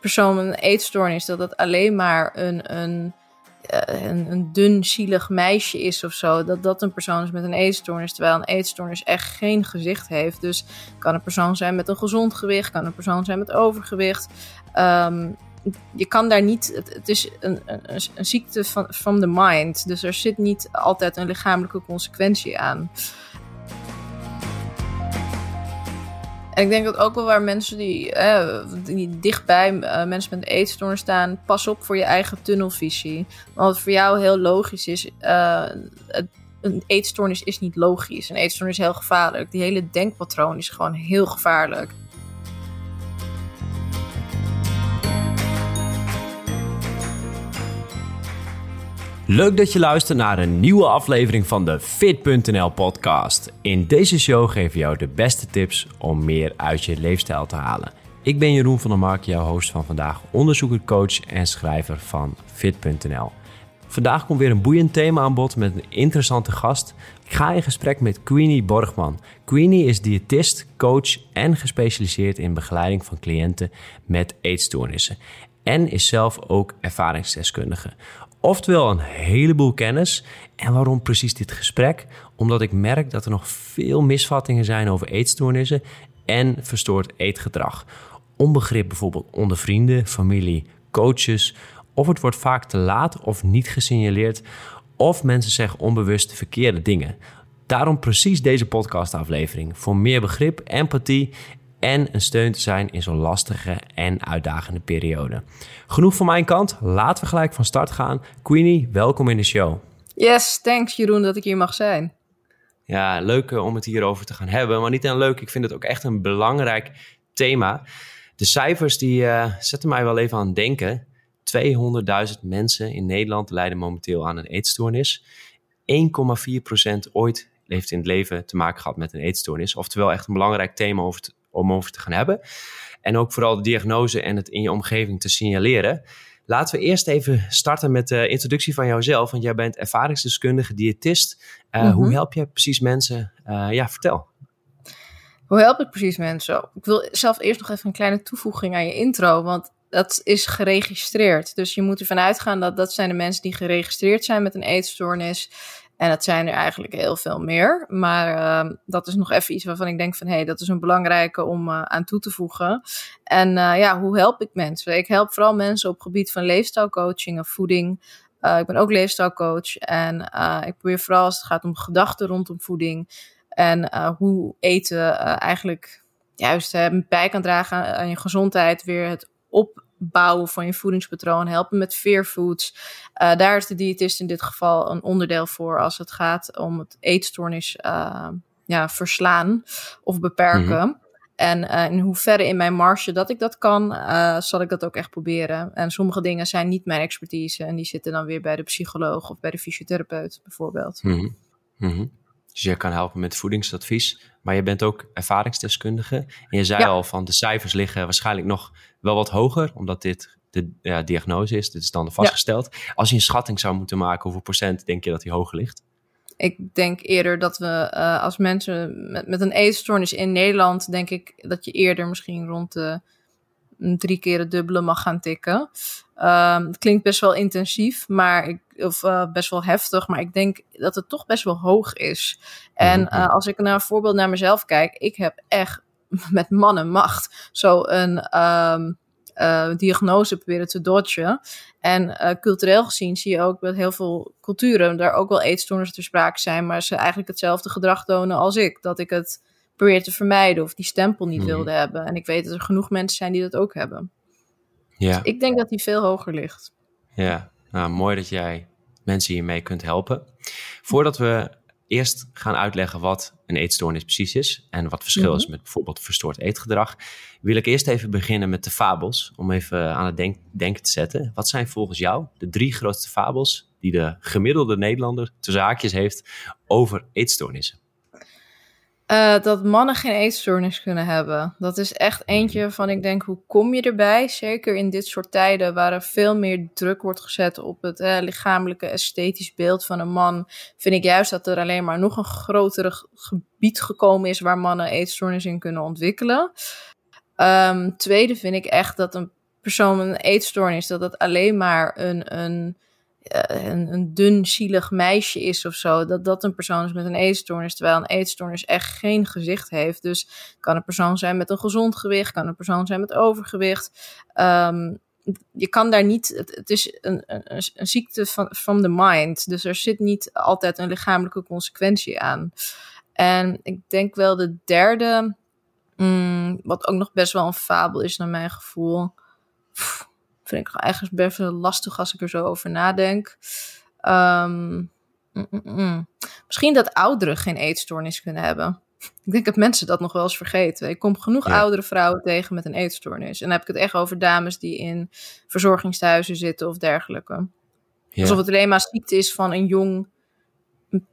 persoon met een eetstoornis, dat dat alleen maar een, een, eh, een, een dun, zielig meisje is of zo. Dat dat een persoon is met een eetstoornis, terwijl een eetstoornis echt geen gezicht heeft. Dus kan een persoon zijn met een gezond gewicht, kan een persoon zijn met overgewicht. Ehm, je kan daar niet. Het, is een, een, een, ziekte van, van de mind. Dus er zit niet altijd een lichamelijke consequentie aan. En ik denk dat ook wel waar mensen die, eh, dichtbij uh, mensen met een eetstoornis staan, pas op voor je eigen tunnelvisie. Want wat voor jou heel logisch is, uh, een eetstoornis is niet logisch. Een eetstoornis is heel gevaarlijk. Die hele denkpatroon is gewoon heel gevaarlijk. Leuk dat je luistert naar een nieuwe aflevering van de Fit.nl podcast. In deze show geven we jou de beste tips om meer uit je leefstijl te halen. Ik ben Jeroen van der Mark, jouw host van vandaag, onderzoeker, coach en schrijver van Fit.nl. Vandaag komt weer een boeiend thema aan bod met een interessante gast. Ik ga in gesprek met Queenie Borgman. Queenie is diëtist, coach en gespecialiseerd in begeleiding van cliënten met eetstoornissen. En is zelf ook ervaringsdeskundige. Oftewel een heleboel kennis. En waarom precies dit gesprek? Omdat ik merk dat er nog veel misvattingen zijn over eetstoornissen en verstoord eetgedrag. Onbegrip bijvoorbeeld onder vrienden, familie, coaches. Of het wordt vaak te laat of niet gesignaleerd. Of mensen zeggen onbewust de verkeerde dingen. Daarom precies deze podcastaflevering. Voor meer begrip, empathie en een steun te zijn in zo'n lastige en uitdagende periode. Genoeg van mijn kant, laten we gelijk van start gaan. Queenie, welkom in de show. Yes, thanks Jeroen dat ik hier mag zijn. Ja, leuk eh, om het hierover te gaan hebben, maar niet alleen leuk, ik vind het ook echt een belangrijk thema. De cijfers die uh, zetten mij wel even aan het denken. 200.000 mensen in Nederland lijden momenteel aan een eetstoornis. 1,4% ooit heeft in het leven te maken gehad met een eetstoornis. Oftewel echt een belangrijk thema over om over te gaan hebben. En ook vooral de diagnose en het in je omgeving te signaleren. Laten we eerst even starten met de introductie van jouzelf. Want jij bent ervaringsdeskundige, diëtist. Uh, Hoe help je precies mensen? Uh, ja, vertel. Hoe help ik precies mensen? Ik wil zelf eerst nog even een kleine toevoeging aan je intro. Want dat is geregistreerd. Dus je moet ervan uitgaan dat dat zijn de mensen die geregistreerd zijn met een eetstoornis. En dat zijn er eigenlijk heel veel meer. Maar uh, dat is nog even iets waarvan ik denk van... hé, hey, dat is een belangrijke om uh, aan toe te voegen. En uh, ja, hoe help ik mensen? Ik help vooral mensen op het gebied van leefstijlcoaching en voeding. Uh, ik ben ook leefstijlcoach. En ik probeer vooral als het gaat om gedachten rondom voeding... en hoe eten eigenlijk juist bij kan dragen aan je gezondheid... weer het op bouwen van je voedingspatroon, helpen met fear foods. Uh, daar is de diëtist in dit geval een onderdeel voor als het gaat om het eetstoornis uh, ja, verslaan of beperken. Mhm. En uh, in hoeverre in mijn marge dat ik dat kan, zal ik dat ook echt proberen. En sommige dingen zijn niet mijn expertise en die zitten dan weer bij de psycholoog of bij de fysiotherapeut bijvoorbeeld. Mm -hmm. Dus je kan helpen met voedingsadvies. Maar je bent ook ervaringsdeskundige. En je zei al van de cijfers liggen waarschijnlijk nog wel wat hoger, omdat dit de ja, diagnose is. Dit is dan vastgesteld. Als je een schatting zou moeten maken, hoeveel procent denk je dat die hoger ligt? Ik denk eerder dat we uh, als mensen met, met een eetstoornis in Nederland, denk ik dat je eerder misschien rond de drie keer het dubbele mag gaan tikken. Um, het klinkt best wel intensief, maar ik, of uh, best wel heftig, maar ik denk dat het toch best wel hoog is. En uh, als ik naar een voorbeeld naar mezelf kijk, ik heb echt met mannen macht zo een um, uh, diagnose proberen te dodgen. En cultureel gezien zie je ook dat heel veel culturen daar ook wel eetstoornissen ter sprake zijn, maar ze eigenlijk hetzelfde gedrag tonen als ik. Dat ik het probeer te vermijden of die stempel niet mm. wilde hebben. En ik weet dat er genoeg mensen zijn die dat ook hebben. Ja. Dus ik denk dat die veel hoger ligt. Ja, nou mooi dat jij mensen hiermee kunt helpen. Voordat we eerst gaan uitleggen wat een eetstoornis precies is en wat verschil is mhm. met bijvoorbeeld verstoord eetgedrag, wil ik eerst even beginnen met de fabels, om even aan het denk denken te zetten. Wat zijn volgens jou de drie grootste fabels die de gemiddelde Nederlander te zaakjes heeft over eetstoornissen? Uh, dat mannen geen eetstoornis kunnen hebben. Dat is echt eentje van, ik denk, hoe kom je erbij? Zeker in dit soort tijden waar er veel meer druk wordt gezet op het eh, lichamelijke, esthetisch beeld van een man. Vind ik juist dat er alleen maar nog een groter gebied gekomen is waar mannen eetstoornis in kunnen ontwikkelen. Um, tweede vind ik echt dat een persoon met een eetstoornis, dat dat alleen maar een, een, eh, een, een dun, zielig meisje is of zo. Dat dat een persoon is met een eetstoornis, terwijl een eetstoornis echt geen gezicht heeft. Dus kan een persoon zijn met een gezond gewicht, kan een persoon zijn met overgewicht. Um, je kan daar niet, het, is een, een, een, ziekte van, van de mind. Dus er zit niet altijd een lichamelijke consequentie aan. En ik denk wel de derde, mm, wat ook nog best wel een fabel is naar mijn gevoel. Vind ik eigenlijk best wel lastig als ik er zo over nadenk. Um, mm, mm, Misschien dat ouderen geen eetstoornis kunnen hebben. Ik denk dat mensen dat nog wel eens vergeten. Ik kom genoeg oudere vrouwen tegen met een eetstoornis. En dan heb ik het echt over dames die in verzorgingstehuizen zitten of dergelijke. Ja. Alsof het alleen maar ziekte is van een jong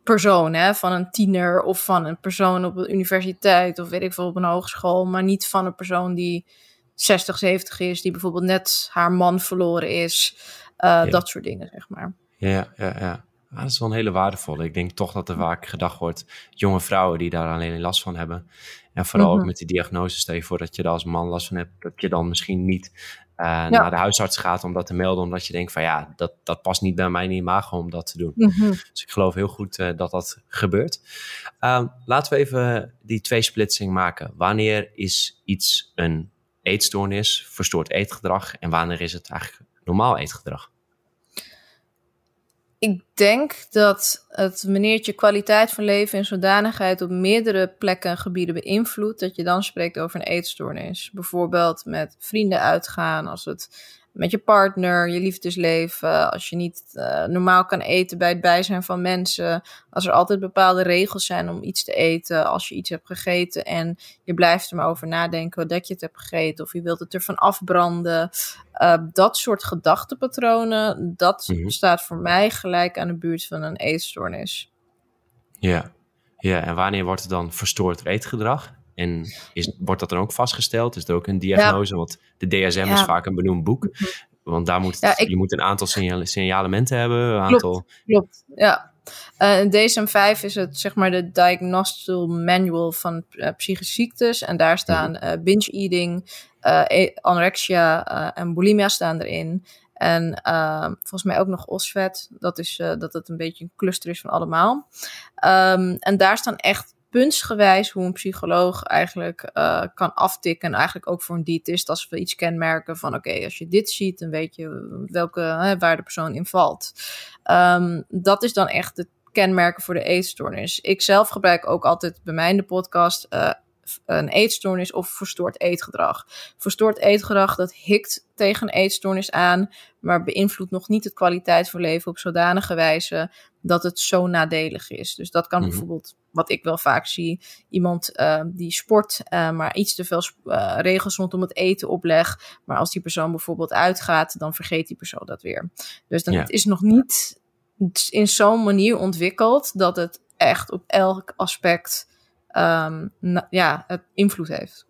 persoon, hè? van een tiener of van een persoon op een universiteit of weet ik veel op een hogeschool, maar niet van een persoon die 60, 70 is, die bijvoorbeeld net haar man verloren is. Uh, Dat soort dingen, zeg maar. Ja, ja, ja. Ah, dat is wel een hele waardevolle. Ik denk toch dat er vaak gedacht wordt, jonge vrouwen die daar alleen last van hebben. En vooral ook mhm. met die diagnose, stel je voor dat je er als man last van hebt, dat je dan misschien niet uh, naar de huisarts gaat om dat te melden, omdat je denkt van ja, dat, dat past niet bij mijn imago om dat te doen. Mhm. Dus ik geloof heel goed uh, dat dat gebeurt. Uh, laten we even die twee splitsing maken. Wanneer is iets een eetstoornis, verstoord eetgedrag en wanneer is het eigenlijk normaal eetgedrag? ik denk dat het wanneer je kwaliteit van leven en zodanigheid op meerdere plekken en gebieden beïnvloedt, dat je dan spreekt over een eetstoornis. Bijvoorbeeld met vrienden uitgaan, als het met je partner, je liefdesleven, als je niet uh, normaal kan eten bij het bijzijn van mensen, als er altijd bepaalde regels zijn om iets te eten, als je iets hebt gegeten en je blijft er maar over nadenken dat je het hebt gegeten of je wilt het ervan afbranden, uh, dat soort gedachtepatronen, dat mm staat voor mij gelijk aan de buurt van een eetstoornis. Ja. ja, en wanneer wordt het dan verstoord eetgedrag? En is, wordt dat dan ook vastgesteld? Is er ook een diagnose? Want de DSM is vaak een benoemd boek. Mhm. Want daar moet, je moet een aantal signalementen hebben. Een aantal... Klopt, klopt. ja. Uh, in DSM-5 is het zeg maar de Diagnostic Manual van uh, psychische ziektes. En daar staan uh, binge eating, e-, anorexia en bulimia staan erin. En ehm, volgens mij ook nog OSVET. Dat, is, dat het een beetje een cluster is van allemaal. Um, en daar staan echt puntsgewijs hoe een psycholoog eigenlijk uh, kan aftikken. Eigenlijk ook voor een diëtist als we iets kenmerken van oké, als je dit ziet, dan weet je welke, hè, waar de persoon in valt. Um, dat is dan echt het kenmerken voor de eetstoornis. Ik zelf gebruik ook altijd bij mij in de podcast uh, een eetstoornis of verstoord eetgedrag. Verstoord eetgedrag, dat hikt tegen een eetstoornis aan, maar beïnvloedt nog niet het kwaliteit van leven op zodanige wijze dat het zo nadelig is. Dus dat kan mhm. bijvoorbeeld, wat ik wel vaak zie, iemand uh, die sport, uh, maar iets te veel uh, regels rondom het eten oplegt. Maar als die persoon bijvoorbeeld uitgaat, dan vergeet die persoon dat weer. Dus dan het is nog niet in zo'n manier ontwikkeld dat het echt op elk aspect um, ja, het invloed heeft.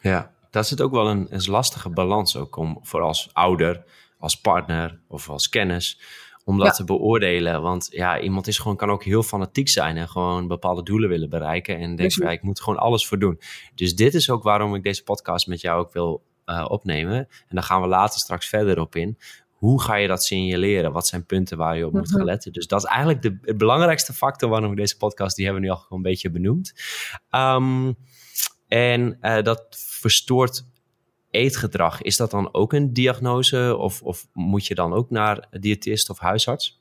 Ja, dat zit ook wel een, een lastige balans ook om voor als ouder, als partner of als kennis om dat te beoordelen. Want ja, iemand is gewoon, kan ook heel fanatiek zijn en gewoon bepaalde doelen willen bereiken. En denkt van, ja, ik moet gewoon alles voor doen. Dus dit is ook waarom ik deze podcast met jou ook wil uh, opnemen. En daar gaan we later straks verder op in. Hoe ga je dat signaleren? Wat zijn punten waar je op moet gaan mhm. letten? Dus dat is eigenlijk de, belangrijkste factor waarom ik deze podcast, die hebben we nu al een beetje benoemd. Um, en uh, dat verstoort eetgedrag, is dat dan ook een diagnose of, of moet je dan ook naar diëtist of huisarts?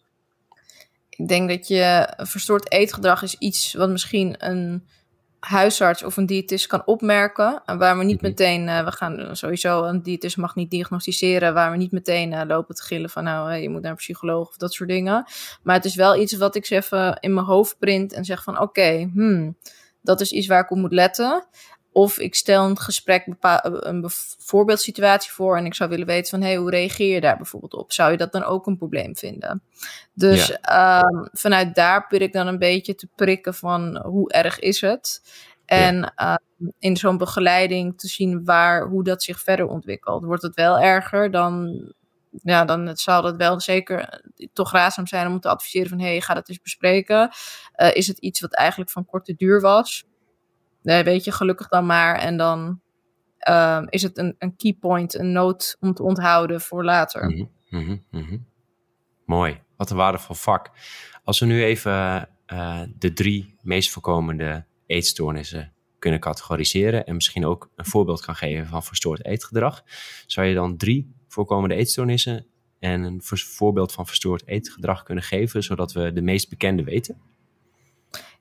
Ik denk dat je verstoord eetgedrag is iets wat misschien een huisarts of een diëtist kan opmerken. En waar we niet mhm. meteen, uh, we gaan sowieso, een diëtist mag niet diagnosticeren, waar we niet meteen uh, lopen te gillen van nou, je moet naar een psycholoog of dat soort dingen. Maar het is wel iets wat ik even in mijn hoofd print en zeg van oké, okay, hmm, dat is iets waar ik op moet letten. Of ik stel een gesprek een voorbeeldsituatie voor en ik zou willen weten van hey, hoe reageer je daar bijvoorbeeld op? Zou je dat dan ook een probleem vinden? Dus ja. um, vanuit daar probeer ik dan een beetje te prikken van hoe erg is het? En ja. uh, in zo'n begeleiding te zien waar, hoe dat zich verder ontwikkelt. Wordt het wel erger, dan, ja, dan zal het wel zeker toch raadzaam zijn om te adviseren van hey, ga dat eens bespreken. Uh, is het iets wat eigenlijk van korte duur was? Nee, weet je, gelukkig dan maar. En dan ehm, is het een, een key point, een noot om te onthouden voor later. Mhm, mhm, mhm. Mooi, wat een waardevol vak. Als we nu even uh, de drie meest voorkomende eetstoornissen kunnen categoriseren en misschien ook een voorbeeld kan geven van verstoord eetgedrag, zou je dan drie voorkomende eetstoornissen en een voorbeeld van verstoord eetgedrag kunnen geven, zodat we de meest bekende weten?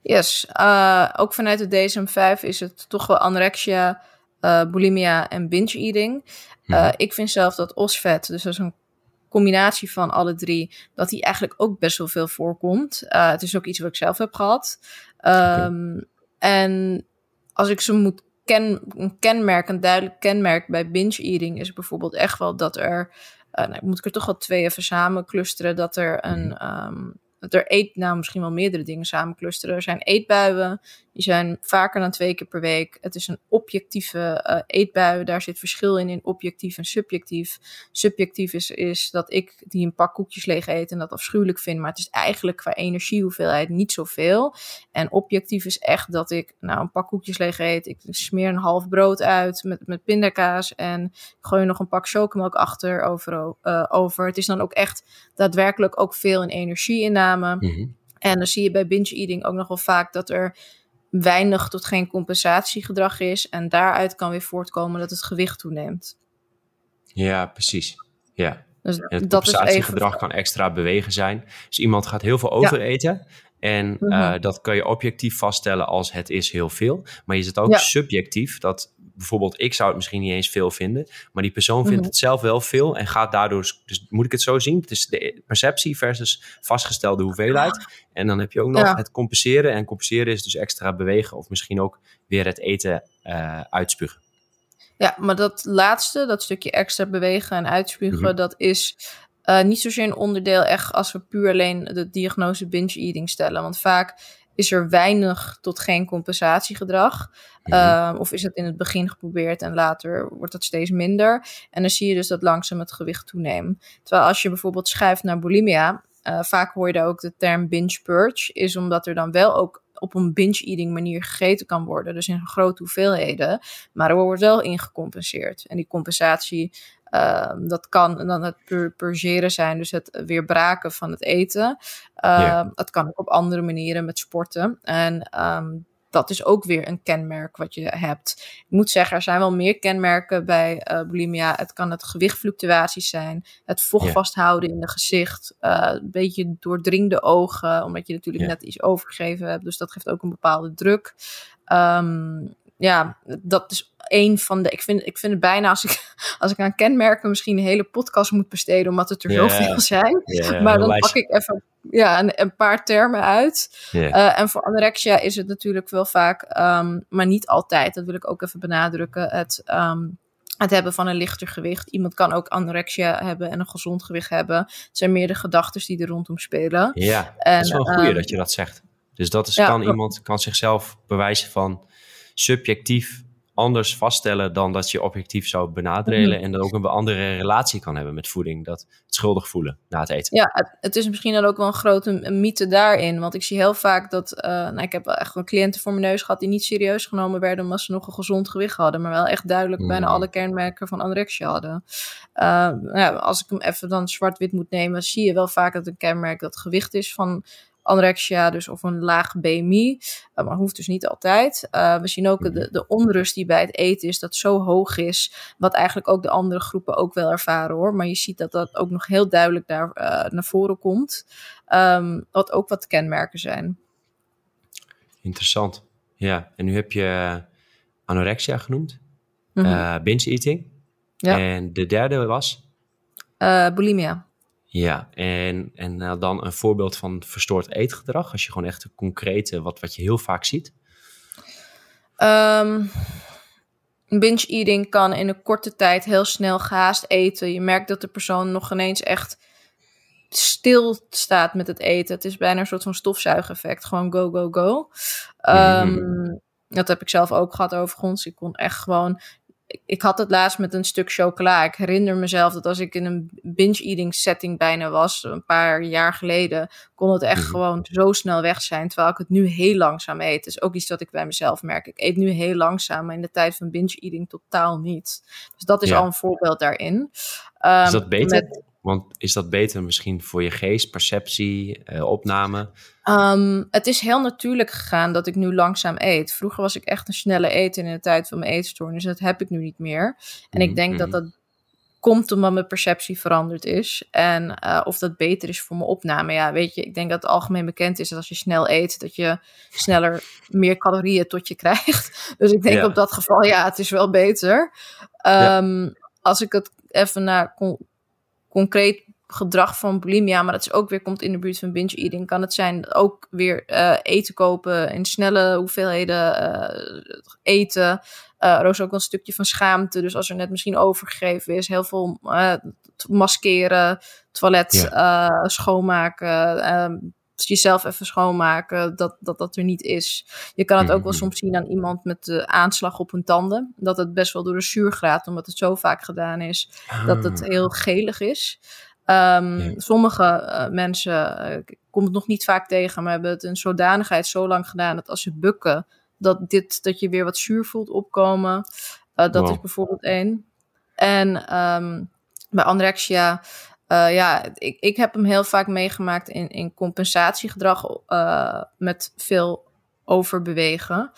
Yes, uh, ook vanuit de DSM-5 is het toch wel anorexia, uh, bulimia en binge eating. Uh, hmm. Ik vind zelf dat OSVET, dus dat is een combinatie van alle drie, dat die eigenlijk ook best wel veel voorkomt. het is ook iets wat ik zelf heb gehad. Um, En als ik ze moet ken, een kenmerk, een duidelijk kenmerk bij binge eating, is bijvoorbeeld echt wel dat er, nou, moet ik er toch wel twee even samen clusteren, dat er een. Um, er eet nou misschien wel meerdere dingen samen clusteren. Er zijn eetbuien, die zijn vaker dan twee keer per week. Het is een objectieve uh, eetbui. Daar zit verschil in, in objectief en subjectief. Subjectief is, is dat ik die een pak koekjes leeg eet en dat afschuwelijk vind. Maar het is eigenlijk qua energiehoeveelheid niet zoveel. En objectief is echt dat ik nou een pak koekjes leeg eet. Ik smeer een half brood uit met, met pindakaas. En gooi nog een pak chocomelk achter over, uh, over. Het is dan ook echt daadwerkelijk ook veel in energieinname. Mm En dan zie je bij binge eating ook nog wel vaak dat er weinig tot geen compensatiegedrag is. En daaruit kan weer voortkomen dat het gewicht toeneemt. Ja, precies. Ja. Dus en het compensatiegedrag kan extra bewegen zijn. Dus iemand gaat heel veel overeten. En mm dat kan je objectief vaststellen als het is heel veel. Maar je zit ook subjectief dat bijvoorbeeld ik zou het misschien niet eens veel vinden, maar die persoon vindt mhm. het zelf wel veel en gaat daardoor, dus moet ik het zo zien? Het is de perceptie versus vastgestelde hoeveelheid. En dan heb je ook nog het compenseren. En compenseren is dus extra bewegen of misschien ook weer het eten uh, uitspugen. Ja, maar dat laatste, dat stukje extra bewegen en uitspugen, mhm. dat is uh, niet zozeer een onderdeel echt als we puur alleen de diagnose binge eating stellen. Want vaak is er weinig tot geen compensatiegedrag. Mm of is het in het begin geprobeerd en later wordt dat steeds minder. En dan zie je dus dat langzaam het gewicht toeneemt. Terwijl als je bijvoorbeeld schuift naar bulimia, uh, vaak hoor je daar ook de term binge purge, is omdat er dan wel ook op een binge-eating manier gegeten kan worden. Dus in grote hoeveelheden. Maar er wordt wel ingecompenseerd. En die compensatie Ehm, dat kan dan het purgeren zijn, dus het weer braken van het eten. Uh, Dat kan ook op andere manieren met sporten. En ehm, dat is ook weer een kenmerk wat je hebt. Ik moet zeggen, er zijn wel meer kenmerken bij uh, bulimia. Het kan het gewichtfluctuaties zijn, het vocht vasthouden in het gezicht, uh, een beetje doordringende ogen, omdat je natuurlijk net iets overgegeven hebt. Dus dat geeft ook een bepaalde druk. Um, ja, dat is een van de. Ik vind, ik vind het bijna als ik, als ik aan kenmerken misschien een hele podcast moet besteden, omdat het er zoveel zijn. maar dan pak ik even ja, een, een paar termen uit. Uh, en voor anorexia is het natuurlijk wel vaak, um, maar niet altijd, dat wil ik ook even benadrukken. Het. Um, het hebben van een lichter gewicht. Iemand kan ook anorexia hebben en een gezond gewicht hebben. Het zijn meer de gedachten die er rondom spelen. Ja, en, dat is wel een goeie um, dat je dat zegt. Dus dat is, ja, kan iemand kan zichzelf bewijzen van subjectief anders vaststellen dan dat je objectief zou benadelen. Mhm. En dan ook een andere relatie kan hebben met voeding. Dat het schuldig voelen na het eten. Ja, het, is misschien dan ook wel een grote mythe daarin. Want ik zie heel vaak dat. Uh, nou, ik heb wel echt gewoon cliënten voor mijn neus gehad die niet serieus genomen werden omdat ze nog een gezond gewicht hadden. Maar wel echt duidelijk bijna mhm. alle kenmerken van anorexia hadden. Uh, nou, als ik hem even dan zwart-wit moet nemen, zie je wel vaak dat een kenmerk dat gewicht is van anorexia, dus of een laag BMI. Uh, maar hoeft dus niet altijd. Uh, we zien ook de, de onrust die bij het eten is, dat zo hoog is. Wat eigenlijk ook de andere groepen ook wel ervaren hoor. Maar je ziet dat dat ook nog heel duidelijk daar uh, naar voren komt. Um, wat ook wat kenmerken zijn. Interessant. Ja, en nu heb je anorexia genoemd. Mm -hmm. binge eating. Ja. En de derde was? bulimia. Ja, en, en uh, dan een voorbeeld van verstoord eetgedrag, als je gewoon echt een concrete, wat, wat je heel vaak ziet. Um, binge eating kan in een korte tijd heel snel gehaast eten. Je merkt dat de persoon nog ineens echt stil staat met het eten. Het is bijna een soort van stofzuigeffect. Gewoon go, go, go. Um, mm. Dat heb ik zelf ook gehad overigens. Ik kon echt gewoon ik had het laatst met een stuk chocola. Ik herinner mezelf dat als ik in een binge-eating setting bijna was, een paar jaar geleden, kon het echt mhm. gewoon zo snel weg zijn. Terwijl ik het nu heel langzaam eet. Dat is ook iets wat ik bij mezelf merk. Ik eet nu heel langzaam, maar in de tijd van binge-eating totaal niet. Dus dat is al een voorbeeld daarin. is dat ehm, beter? Want is dat beter misschien voor je geest, perceptie, uh, opname? Um, het is heel natuurlijk gegaan dat ik nu langzaam eet. Vroeger was ik echt een snelle eten in de tijd van mijn eetstoornis. Dat heb ik nu niet meer. En ik denk dat mhm. dat komt omdat mijn perceptie veranderd is. En uh, of dat beter is voor mijn opname. Ja, weet je, ik denk dat het algemeen bekend is dat als je snel eet, dat je sneller meer calorieën tot je krijgt. Dus ik denk op dat geval, ja, het is wel beter. Um, ja. Als ik het even naar concreet gedrag van bulimia, maar dat is ook weer komt in de buurt van binge eating, kan het zijn ook weer uh, eten kopen in snelle hoeveelheden uh, eten. Uh, er is ook een stukje van schaamte, dus als er net misschien overgegeven is, heel veel maskeren, toilet schoonmaken. Um, jezelf even schoonmaken, dat, dat dat er niet is. Je kan het ook wel mhm. soms zien aan iemand met de aanslag op hun tanden. Dat het best wel door de zuurgraad, omdat het zo vaak gedaan is, dat het ah. heel gelig is. Um, Sommige uh, mensen, uh, ik kom het nog niet vaak tegen, maar hebben het een zodanigheid zo lang gedaan dat als ze bukken, dat, dit, dat je weer wat zuur voelt opkomen. Uh, dat is bijvoorbeeld één. En um, bij anorexia ja, ik, ik heb hem heel vaak meegemaakt in, in compensatiegedrag met veel overbewegen.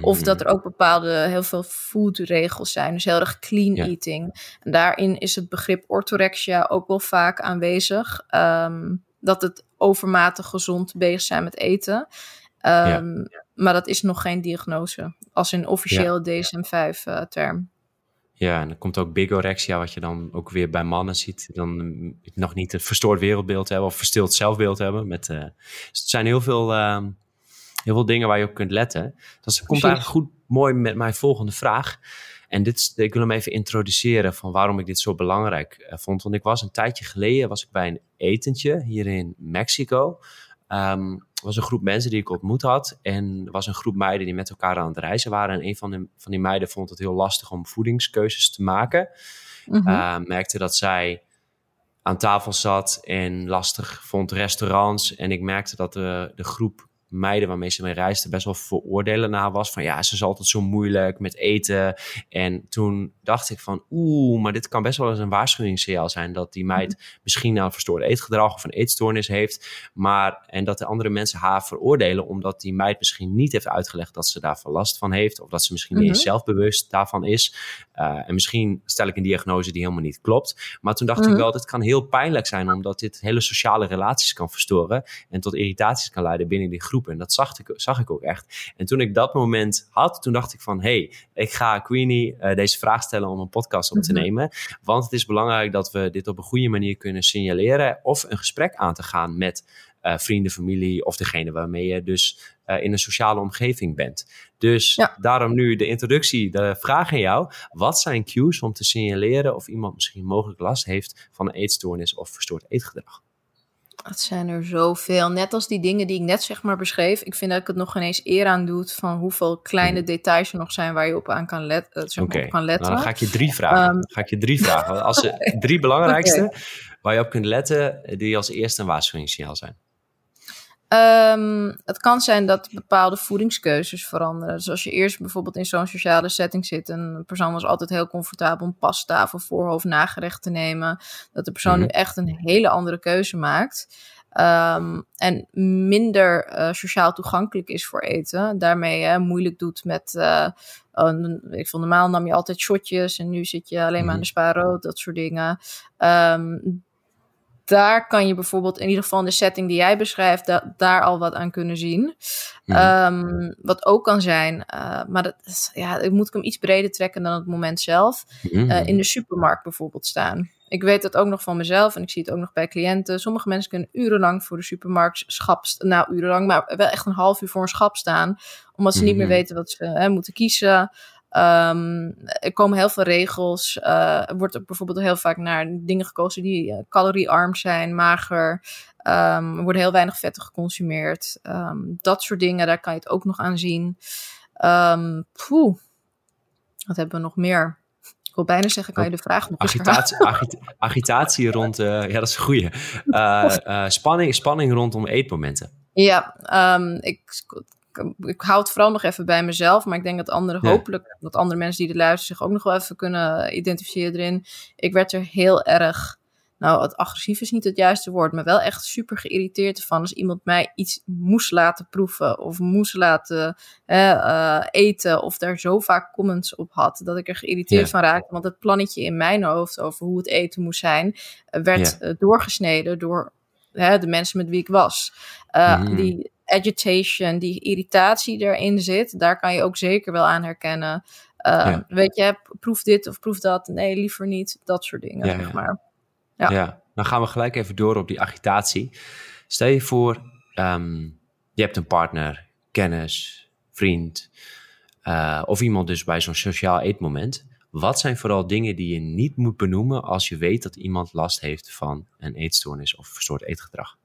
Of dat er ook bepaalde heel veel foodregels zijn, dus heel erg clean eating. En daarin is het begrip orthorexia ook wel vaak aanwezig. Um, dat het overmatig gezond bezig zijn met eten. Um, ja. Maar dat is nog geen diagnose, als in officieel DSM-5-term. Ja, en dan komt ook bigorexia, wat je dan ook weer bij mannen ziet. Dan mm, nog niet een verstoord wereldbeeld hebben of verstild zelfbeeld hebben. Met, uh, dus het zijn heel veel, uh, heel veel dingen waar je op kunt letten. Dat komt eigenlijk goed mooi met mijn volgende vraag. En dit, ik wil hem even introduceren van waarom ik dit zo belangrijk uh, vond. Want ik was een tijdje geleden was ik bij een etentje hier in Mexico. Um, was een groep mensen die ik ontmoet had. En er was een groep meiden die met elkaar aan het reizen waren. En een van, de, van die meiden vond het heel lastig om voedingskeuzes te maken. Mm merkte dat zij aan tafel zat en lastig vond restaurants. En ik merkte dat de, de groep meiden waarmee ze mee reisde best wel veroordelen na was. Van ja, ze is altijd zo moeilijk met eten. En toen dacht ik van oeh, maar dit kan best wel eens een waarschuwingssignaal zijn. Dat die meid mhm. misschien nou een verstoorde eetgedrag of een eetstoornis heeft. Maar, en dat de andere mensen haar veroordelen omdat die meid misschien niet heeft uitgelegd dat ze daarvan last van heeft. Of dat ze misschien niet eens mhm. zelfbewust daarvan is. Uh, en misschien stel ik een diagnose die helemaal niet klopt. Maar toen dacht ik mhm. wel, dit kan heel pijnlijk zijn omdat dit hele sociale relaties kan verstoren. En tot irritaties kan leiden binnen die groep. En dat zag ik, zag ik ook echt. En toen ik dat moment had, toen dacht ik van... hey, ik ga Queenie uh, deze vraag stellen om een podcast op te mhm. nemen. Want het is belangrijk dat we dit op een goede manier kunnen signaleren... of een gesprek aan te gaan met uh, vrienden, familie of degene waarmee je dus uh, in een sociale omgeving bent. Dus ja. daarom nu de introductie, de vraag aan jou. Wat zijn cues om te signaleren of iemand misschien mogelijk last heeft van een eetstoornis of verstoord eetgedrag? Het zijn er zoveel. Net als die dingen die ik net zeg maar beschreef. Ik vind dat ik het nog ineens eer aan doet van hoeveel kleine hmm. details er nog zijn waar je op aan kan, let, uh, zeg maar op kan letten. Nou, dan ga ik je drie vragen. Um, ga ik je drie vragen. Als de drie belangrijkste waar je op kunt letten, die als eerste een waarschuwingssignaal zijn. Um, het kan zijn dat bepaalde voedingskeuzes veranderen. Dus als je eerst bijvoorbeeld in zo'n sociale setting zit en een persoon was altijd heel comfortabel om pasta voor voorhoofd nagerecht te nemen, dat de persoon nu mhm. echt een hele andere keuze maakt. Um, en minder uh, sociaal toegankelijk is voor eten. Daarmee uh, moeilijk doet met. Uh, ik vond normaal nam je altijd shotjes en nu zit je alleen maar aan mhm. de spaarrood, dat soort dingen. Um, daar kan je bijvoorbeeld in ieder geval in de setting die jij beschrijft, da daar al wat aan kunnen zien. Um, wat ook kan zijn, uh, maar dat, ja, ik moet ik hem iets breder trekken dan het moment zelf. Uh, in de supermarkt bijvoorbeeld staan. Ik weet dat ook nog van mezelf en ik zie het ook nog bij cliënten. Sommige mensen kunnen urenlang voor de supermarkt schap, nou urenlang, maar wel echt een half uur voor een schap staan, omdat ze niet meer mhm. weten wat ze hè, moeten kiezen. Um, er komen heel veel regels. Uh, er wordt ook bijvoorbeeld heel vaak naar dingen gekozen die uh, caloriearm zijn, mager. Um, er worden heel weinig vetten geconsumeerd. Um, dat soort dingen, daar kan je het ook nog aan zien. poeh. Wat hebben we nog meer? Ik wil bijna zeggen, kan je de vraag nog agitatie, agita agitatie rond, uh, ja dat is een goede. Uh, spanning, spanning rondom eetmomenten. Ja, um, ik, ik hou het vooral nog even bij mezelf. Maar ik denk dat anderen hopelijk, dat andere mensen die er luisteren, zich ook nog wel even kunnen identificeren erin. Ik werd er heel erg nou, het agressief is niet het juiste woord, maar wel echt super geïrriteerd ervan als iemand mij iets moest laten proeven of moest laten uh, eten of daar zo vaak comments op had, dat ik er geïrriteerd van raakte. Want het plannetje in mijn hoofd over hoe het eten moest zijn, eh, werd uh, doorgesneden door de mensen met wie ik was. Mm. Die agitation, die irritatie erin zit, daar kan je ook zeker wel aan herkennen. Weet je, proef dit of proef dat. Nee, liever niet. Dat soort dingen, zeg maar. Ja. ja, dan gaan we gelijk even door op die agitatie. Stel je voor, um, je hebt een partner, kennis, vriend uh, of iemand dus bij zo'n sociaal eetmoment. Wat zijn vooral dingen die je niet moet benoemen als je weet dat iemand last heeft van een eetstoornis of een soort eetgedrag?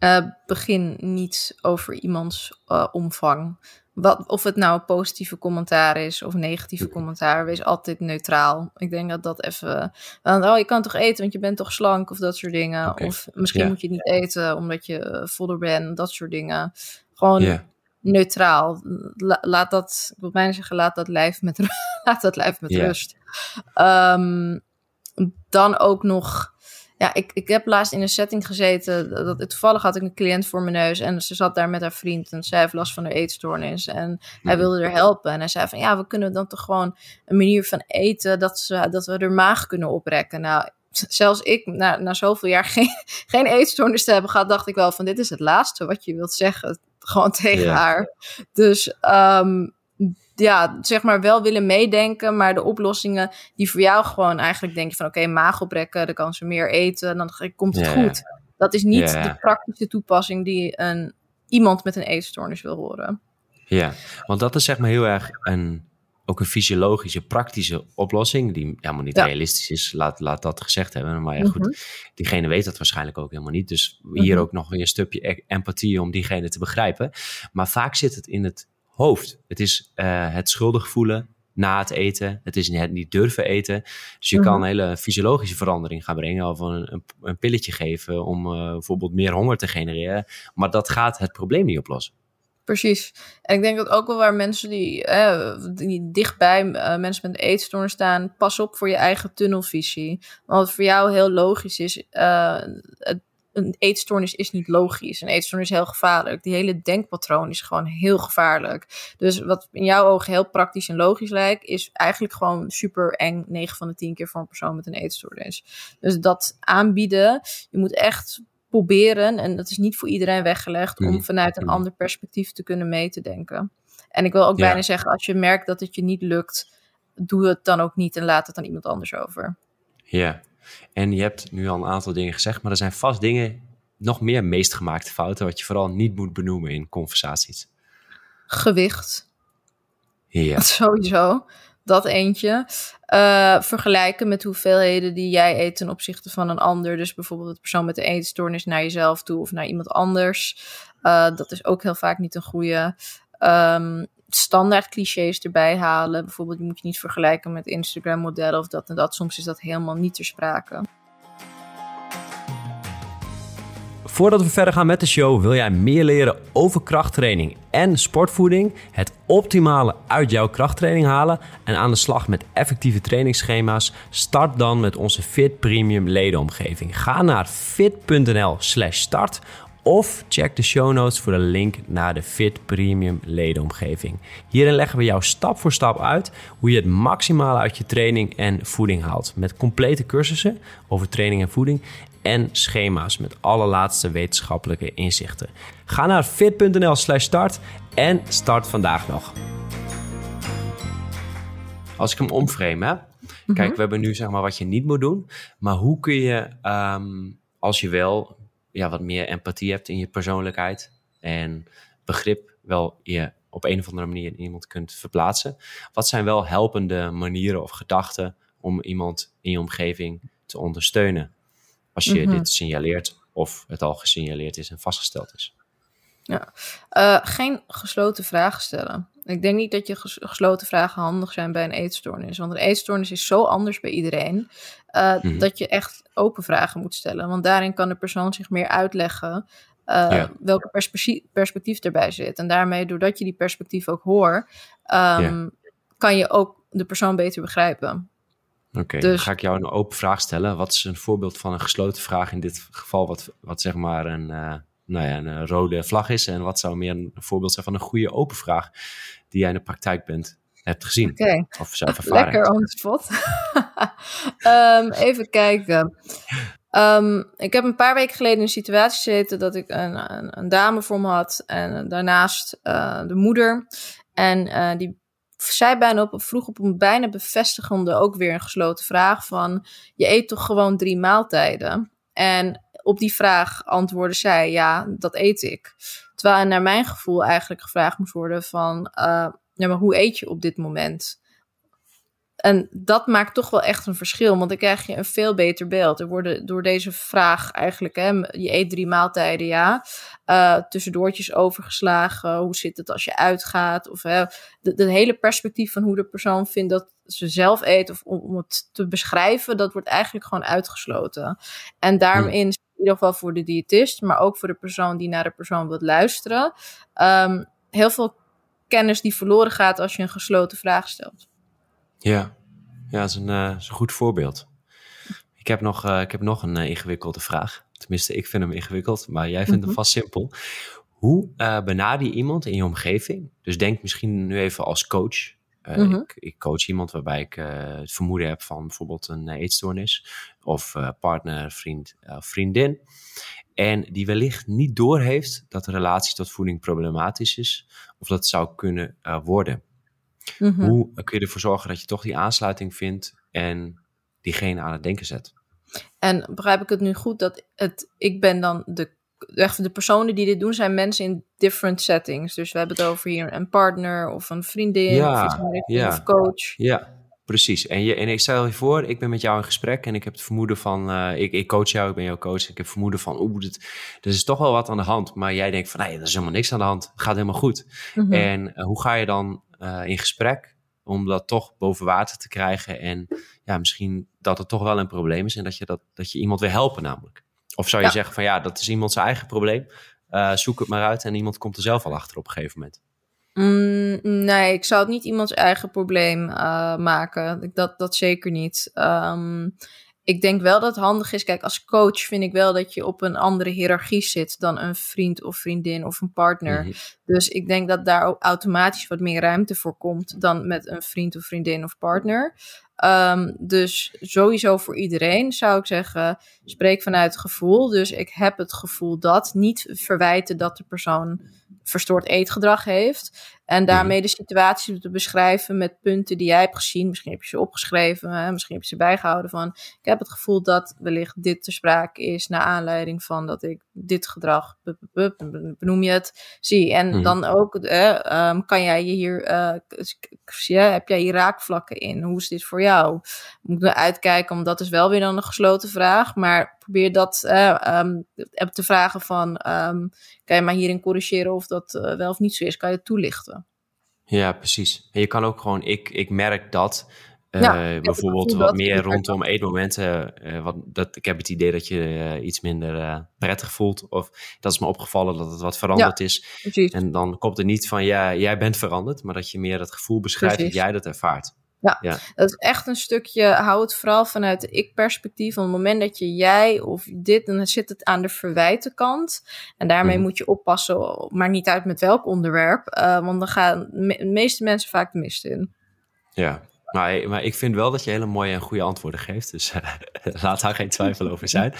Uh, begin niet over iemands uh, omvang. Wat, of het nou een positieve commentaar is of een negatieve commentaar, wees altijd neutraal. Ik denk dat dat even. oh, je kan toch eten, want je bent toch slank of dat soort dingen. Of misschien moet je het niet eten omdat je uh, voller bent, dat soort dingen. Gewoon neutraal. laat dat, ik wil bijna zeggen, laat dat lijf met, laat dat lijf met rust. Um, dan ook nog ja, ik, ik heb laatst in een setting gezeten. Dat, toevallig had ik een cliënt voor mijn neus. En ze zat daar met haar vriend. En zij heeft last van haar eetstoornis. En hij mhm. wilde er helpen. En hij zei van ja, we kunnen dan toch gewoon een manier van eten. Dat, ze, dat we er maag kunnen oprekken. Nou, zelfs ik, na, na zoveel jaar geen, geen eetstoornis te hebben gehad, dacht ik wel van dit is het laatste wat je wilt zeggen. Gewoon tegen haar. Dus um, ja, zeg maar wel willen meedenken, maar de oplossingen die voor jou gewoon eigenlijk denk je van oké, okay, maag oprekken, dan kan ze meer eten, dan komt het goed. Dat is niet de praktische toepassing die een, iemand met een eetstoornis wil horen. Ja, want dat is zeg maar heel erg een, ook een fysiologische, praktische oplossing, die helemaal niet realistisch is, laat, laat dat gezegd hebben. Maar ja, goed, mhm. diegene weet dat waarschijnlijk ook helemaal niet. Dus hier mhm. ook nog weer een stukje e-, empathie om diegene te begrijpen. Maar vaak zit het in het hoofd. Het is uh, het schuldig voelen na het eten. Het is het niet durven eten. Dus je kan mhm. een hele fysiologische verandering gaan brengen. Of een, een, een pilletje geven om uh, bijvoorbeeld meer honger te genereren. Maar dat gaat het probleem niet oplossen. Precies. En ik denk dat ook wel waar mensen die, eh, die dichtbij uh, mensen met eetstoornis staan, pas op voor je eigen tunnelvisie. Want wat voor jou heel logisch is, uh, het een eetstoornis is niet logisch. Een eetstoornis is heel gevaarlijk. Die hele denkpatroon is gewoon heel gevaarlijk. Dus wat in jouw ogen heel praktisch en logisch lijkt, is eigenlijk gewoon super eng 9 van de 10 keer voor een persoon met een eetstoornis. Dus dat aanbieden, je moet echt proberen, en dat is niet voor iedereen weggelegd, om mhm. vanuit een mhm. ander perspectief te kunnen mee te denken. En ik wil ook bijna zeggen, als je merkt dat het je niet lukt, doe het dan ook niet en laat het aan iemand anders over. Ja, en je hebt nu al een aantal dingen gezegd, maar er zijn vast dingen, nog meer meest gemaakte fouten, wat je vooral niet moet benoemen in conversaties. Gewicht. Ja. Sowieso. Dat eentje. Uh, vergelijken met hoeveelheden die jij eet ten opzichte van een ander. Dus bijvoorbeeld de persoon met de eetstoornis naar jezelf toe of naar iemand anders. Uh, dat is ook heel vaak niet een goede. Um, standaard clichés erbij halen. Bijvoorbeeld, je moet je niet vergelijken met Instagram-modellen of dat en dat. Soms is dat helemaal niet ter sprake. Voordat we verder gaan met de show, wil jij meer leren over krachttraining en sportvoeding, het optimale uit jouw krachttraining halen en aan de slag met effectieve trainingsschema's? Start dan met onze Fit Premium ledenomgeving. Ga naar fit.nl/start of check de show notes voor de link naar de Fit Premium ledenomgeving. Hierin leggen we jou stap voor stap uit hoe je het maximale uit je training en voeding haalt. Met complete cursussen over training en voeding en schema's met alle laatste wetenschappelijke inzichten. Ga naar fit.nl slash start en start vandaag nog. Als ik hem omframe, hè? Kijk, mhm. we hebben nu zeg maar wat je niet moet doen. Maar hoe kun je, um, als je wel ja, wat meer empathie hebt in je persoonlijkheid en begrip wel je op een of andere manier in iemand kunt verplaatsen. Wat zijn wel helpende manieren of gedachten om iemand in je omgeving te ondersteunen? Als je mhm. dit signaleert of het al gesignaleerd is en vastgesteld is. Ja, uh, geen gesloten vragen stellen. Ik denk niet dat je gesloten vragen handig zijn bij een eetstoornis. Want een eetstoornis is zo anders bij iedereen. Uh, Dat je echt open vragen moet stellen. Want daarin kan de persoon zich meer uitleggen. Uh, welke perspectief, perspectief erbij zit. En daarmee, doordat je die perspectief ook hoort, um, kan je ook de persoon beter begrijpen. Oké, dus, dan ga ik jou een open vraag stellen. Wat is een voorbeeld van een gesloten vraag in dit geval, wat, wat zeg maar een, uh, nou ja, een rode vlag is? En wat zou meer een voorbeeld zijn van een goede open vraag die jij in de praktijk bent, hebt gezien? Okay. Of zelf ervaren Lekker on spot. um, even kijken. Um, ik heb een paar weken geleden in een situatie gezeten dat ik een, een, een dame voor me had en daarnaast uh, de moeder. En uh, die zij bijna op, vroeg op een bijna bevestigende, ook weer een gesloten vraag van, je eet toch gewoon drie maaltijden? En op die vraag antwoordde zij, ja, dat eet ik. Terwijl naar mijn gevoel eigenlijk gevraagd moest worden van, uh, ja, maar hoe eet je op dit moment? En dat maakt toch wel echt een verschil, want dan krijg je een veel beter beeld. Er worden door deze vraag eigenlijk, hè, je eet drie maaltijden, ja, uh, tussendoortjes overgeslagen. Hoe zit het als je uitgaat? Of uh, de, hele perspectief van hoe de persoon vindt dat ze zelf eet, of om, het te beschrijven, dat wordt eigenlijk gewoon uitgesloten. En daarom hmm. in ieder geval voor de diëtist, maar ook voor de persoon die naar de persoon wilt luisteren, um, heel veel kennis die verloren gaat als je een gesloten vraag stelt. Ja, ja dat, is een, uh, is een goed voorbeeld. Ik heb nog, uh, ik heb nog een uh, ingewikkelde vraag. Tenminste, ik vind hem ingewikkeld, maar jij vindt hem mhm. vast simpel. Hoe benader je iemand in je omgeving? Dus denk misschien nu even als coach. Mm ik, ik, coach iemand waarbij ik het vermoeden heb van bijvoorbeeld een eetstoornis. Of partner, vriend of vriendin. En die wellicht niet doorheeft dat de relatie tot voeding problematisch is. Of dat zou kunnen worden. Mhm. Hoe kun je ervoor zorgen dat je toch die aansluiting vindt en diegene aan het denken zet? En begrijp ik het nu goed dat het, ik ben dan de, echt de personen die dit doen, zijn mensen in different settings. Dus we hebben het over hier een partner of een vriendin ja, of, ja, of coach. Ja, precies. En, je, en ik stel je voor, ik ben met jou in gesprek en ik heb het vermoeden van, uh, ik, ik coach jou, ik ben jouw coach. Ik heb het vermoeden van, oeh, dit, er is toch wel wat aan de hand. Maar jij denkt van, nee, er is helemaal niks aan de hand. Het gaat helemaal goed. Mhm. En uh, hoe ga je dan uh, in gesprek om dat toch boven water te krijgen. En ja, misschien dat het toch wel een probleem is en dat je, dat, dat je iemand wil helpen namelijk. Of zou je zeggen van ja, dat is iemand zijn eigen probleem. Zoek het maar uit en iemand komt er zelf al achter op een gegeven moment. Mm, nee, ik zou het niet iemands eigen probleem uh, maken. Dat, dat zeker niet. Um, ik denk wel dat het handig is. Kijk, als coach vind ik wel dat je op een andere hiërarchie zit dan een vriend of vriendin of een partner. Mhm. Dus ik denk dat daar ook automatisch wat meer ruimte voor komt dan met een vriend of vriendin of partner. Um, dus sowieso voor iedereen zou ik zeggen, spreek vanuit gevoel. Dus ik heb het gevoel dat, niet verwijten dat de persoon verstoord eetgedrag heeft. En daarmee mhm. de situatie te beschrijven met punten die jij hebt gezien. Misschien heb je ze opgeschreven, misschien heb je ze bijgehouden van. Ik heb het gevoel dat wellicht dit te sprake is naar aanleiding van dat ik dit gedrag, benoem je het, zie. En mhm. dan ook, uh, kan jij je hier, uh, heb jij hier raakvlakken in? Hoe is dit voor jou? Moet ik uitkijken, omdat dat is wel weer dan een gesloten vraag. Maar probeer dat um, te vragen van, um, kan je maar hierin corrigeren of dat uh, wel of niet zo is? Kan je toelichten? Ja, precies. En je kan ook gewoon, ik, ik merk dat, uh, bijvoorbeeld wat meer rondom eetmomenten. Uh, wat, dat, ik heb het idee dat je uh, iets minder prettig voelt. Of dat is me opgevallen dat het wat veranderd ja, is. Precies. En dan komt er niet van, ja, jij bent veranderd. Maar dat je meer het gevoel beschrijft precies. dat jij dat ervaart. Ja, ja, dat is echt een stukje, hou het vooral vanuit de ik-perspectief. Op het moment dat je jij of dit, dan zit het aan de verwijtenkant. En daarmee mm. moet je oppassen, maar niet uit met welk onderwerp. Uh, want dan gaan de meeste mensen vaak de mist in. Ja, maar, maar ik vind wel dat je hele mooie en goede antwoorden geeft. Dus uh, laat daar geen twijfel over zijn.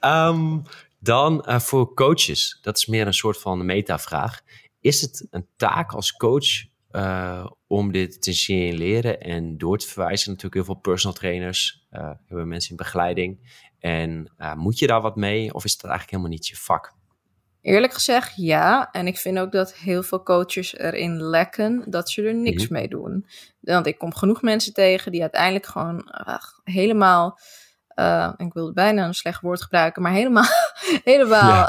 Um, dan uh, voor coaches, dat is meer een soort van metavraag. Is het een taak als coach uh, om dit te signaleren en door te verwijzen. Natuurlijk heel veel personal trainers, uh, hebben mensen in begeleiding. En uh, moet je daar wat mee of is dat eigenlijk helemaal niet je vak? Eerlijk gezegd ja. En ik vind ook dat heel veel coaches erin lekken dat ze er niks mm mee doen. Want ik kom genoeg mensen tegen die uiteindelijk gewoon ach, helemaal... ik wilde bijna een slecht woord gebruiken, maar helemaal, helemaal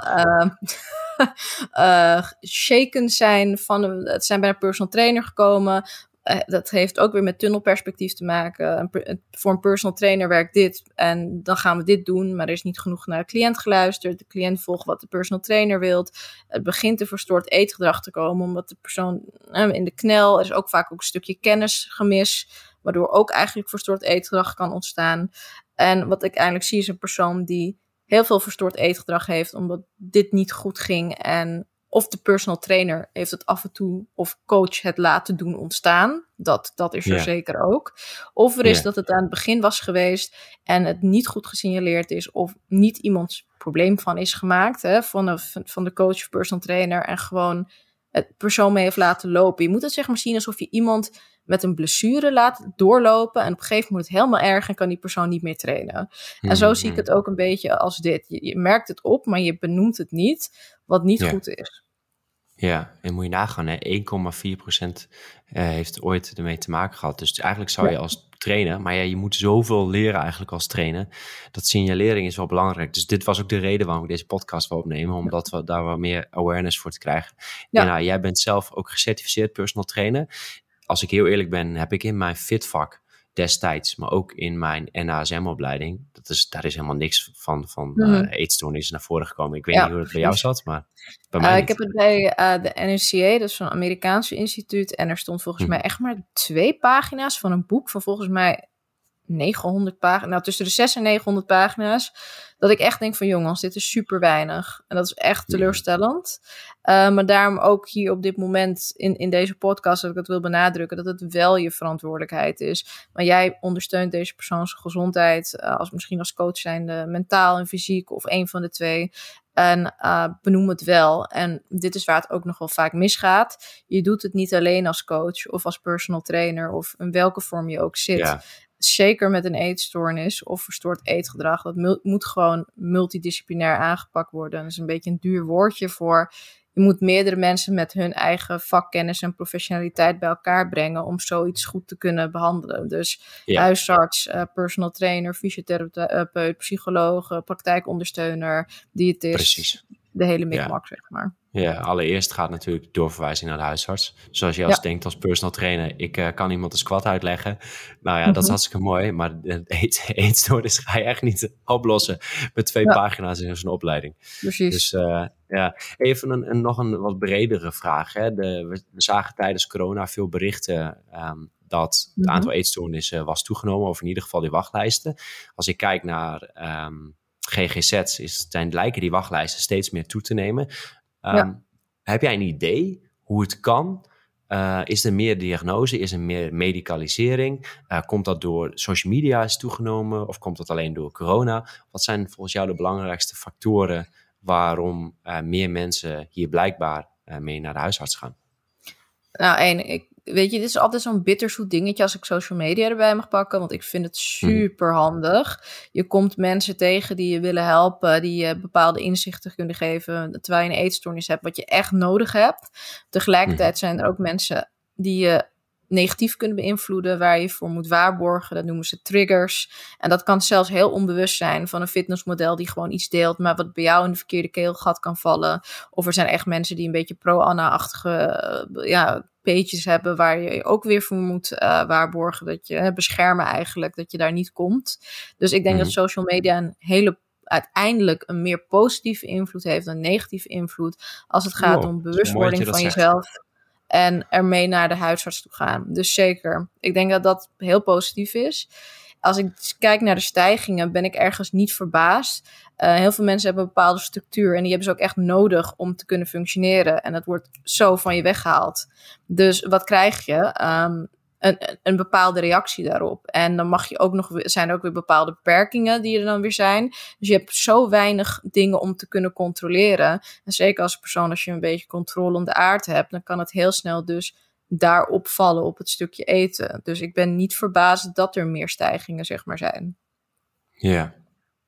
uh, shaken zijn. Van, het zijn bij een personal trainer gekomen. Uh, dat heeft ook weer met tunnelperspectief te maken. Een, voor een personal trainer werkt dit en dan gaan we dit doen, maar er is niet genoeg naar de cliënt geluisterd. De cliënt volgt wat de personal trainer wilt. Het begint een verstoord eetgedrag te komen, omdat de persoon uh, in de knel er is ook vaak ook een stukje kennisgemis, waardoor ook eigenlijk verstoord eetgedrag kan ontstaan. En wat ik eigenlijk zie is een persoon die heel veel verstoord eetgedrag heeft, omdat dit niet goed ging. En of de personal trainer heeft het af en toe, of coach het laten doen ontstaan. Dat, dat is er yeah. zeker ook. Of er is yeah. dat het aan het begin was geweest en het niet goed gesignaleerd is, of niet iemands probleem van is gemaakt, hè, van, de, van de coach of personal trainer, en gewoon het persoon mee heeft laten lopen. Je moet het zeg maar zien alsof je iemand met een blessure laat doorlopen. En op een gegeven moment het helemaal erg en kan die persoon niet meer trainen. En zo zie ik het ook een beetje als dit. Je, je, merkt het op, maar je benoemt het niet, wat niet ja. goed is. Ja, en moet je nagaan, 1,4% uh, heeft ooit ermee te maken gehad. Dus eigenlijk zou je als trainen, maar ja, je moet zoveel leren eigenlijk als trainen. Dat signalering is wel belangrijk. Dus dit was ook de reden waarom ik deze podcast wil opnemen, omdat we daar wat meer awareness voor te krijgen. Ja. En nou, jij bent zelf ook gecertificeerd personal trainer als ik heel eerlijk ben, heb ik in mijn fitvak destijds, maar ook in mijn NASM-opleiding, dat is, daar is helemaal niks van, van mm. uh, eetstoornissen naar voren gekomen. Ik weet ja, niet hoe het bij jou zat, maar bij mij uh, Ik heb het bij uh, de NRCA, dat is een Amerikaanse instituut, en er stond volgens hm. mij echt maar twee pagina's van een boek van volgens mij 900 pagina's, nou tussen de 6 en 900 pagina's, dat ik echt denk van jongens, dit is super weinig. En dat is echt teleurstellend. Uh, maar daarom ook hier op dit moment in, in deze podcast dat ik het wil benadrukken, dat het wel je verantwoordelijkheid is. Maar jij ondersteunt deze persoons gezondheid, uh, als misschien als coach zijnde mentaal en fysiek of een van de twee. En uh, benoem het wel. En dit is waar het ook nog wel vaak misgaat. Je doet het niet alleen als coach of als personal trainer of in welke vorm je ook zit. Ja zeker met een eetstoornis of verstoord eetgedrag, dat moet gewoon multidisciplinair aangepakt worden. Dat is een beetje een duur woordje voor. Je moet meerdere mensen met hun eigen vakkennis en professionaliteit bij elkaar brengen om zoiets goed te kunnen behandelen. Dus ja. huisarts, uh, personal trainer, fysiotherapeut, psycholoog, praktijkondersteuner, diëtist. Precies. De hele mikmak, ja. zeg maar. Ja, allereerst gaat natuurlijk doorverwijzing naar de huisarts. Zoals je als ja. denkt als personal trainer, ik uh, kan iemand een squat uitleggen. Nou ja, mm -hmm. dat is hartstikke mooi, maar eet, eetstoornis ga je echt niet oplossen met twee ja. pagina's in zo'n opleiding. Precies. Dus uh, ja, even een, een, nog een wat bredere vraag. Hè. De, we, we, zagen tijdens corona veel berichten um, dat het -hmm. aantal eetstoornissen was toegenomen, of in ieder geval die wachtlijsten. Als ik kijk naar um, GGZ's, is, zijn, lijken die wachtlijsten steeds meer toe te nemen. Um, ja. Heb jij een idee hoe het kan? Uh, is er meer diagnose? Is er meer medicalisering? Uh, komt dat door social media is toegenomen? Of komt dat alleen door corona? Wat zijn volgens jou de belangrijkste factoren waarom uh, meer mensen hier blijkbaar mee naar de huisarts gaan? Nou, één, ik weet je, dit is altijd zo'n bitterzoet dingetje als ik social media erbij mag pakken. Want ik vind het super handig. Je komt mensen tegen die je willen helpen, die je bepaalde inzichten kunnen geven. Terwijl je een eetstoornis hebt, wat je echt nodig hebt. Tegelijkertijd zijn er ook mensen die je negatief kunnen beïnvloeden, waar je voor moet waarborgen. Dat noemen ze triggers. En dat kan zelfs heel onbewust zijn van een fitnessmodel die gewoon iets deelt, maar wat bij jou in de verkeerde keelgat kan vallen. Of er zijn echt mensen die een beetje pro-Anna-achtige ja, pages hebben waar je ook weer voor moet uh, waarborgen. Dat je beschermen eigenlijk, dat je daar niet komt. Dus ik denk mm -hmm. dat social media een hele uiteindelijk een meer positieve invloed heeft dan negatieve invloed als het gaat wow, om bewustwording van zegt. jezelf en ermee naar de huisarts toe gaan. Dus zeker, ik denk dat dat heel positief is. Als ik kijk naar de stijgingen, ben ik ergens niet verbaasd. Uh, heel veel mensen hebben een bepaalde structuur en die hebben ze ook echt nodig om te kunnen functioneren. En dat wordt zo van je weggehaald. Dus wat krijg je? Um, een, een bepaalde reactie daarop. En dan mag je ook nog, zijn er ook weer bepaalde beperkingen die er dan weer zijn. Dus je hebt zo weinig dingen om te kunnen controleren. En zeker als persoon, als je een beetje controle om de aard hebt, dan kan het heel snel dus daarop vallen op het stukje eten. Dus ik ben niet verbaasd dat er meer stijgingen, zeg maar, zijn. Ja,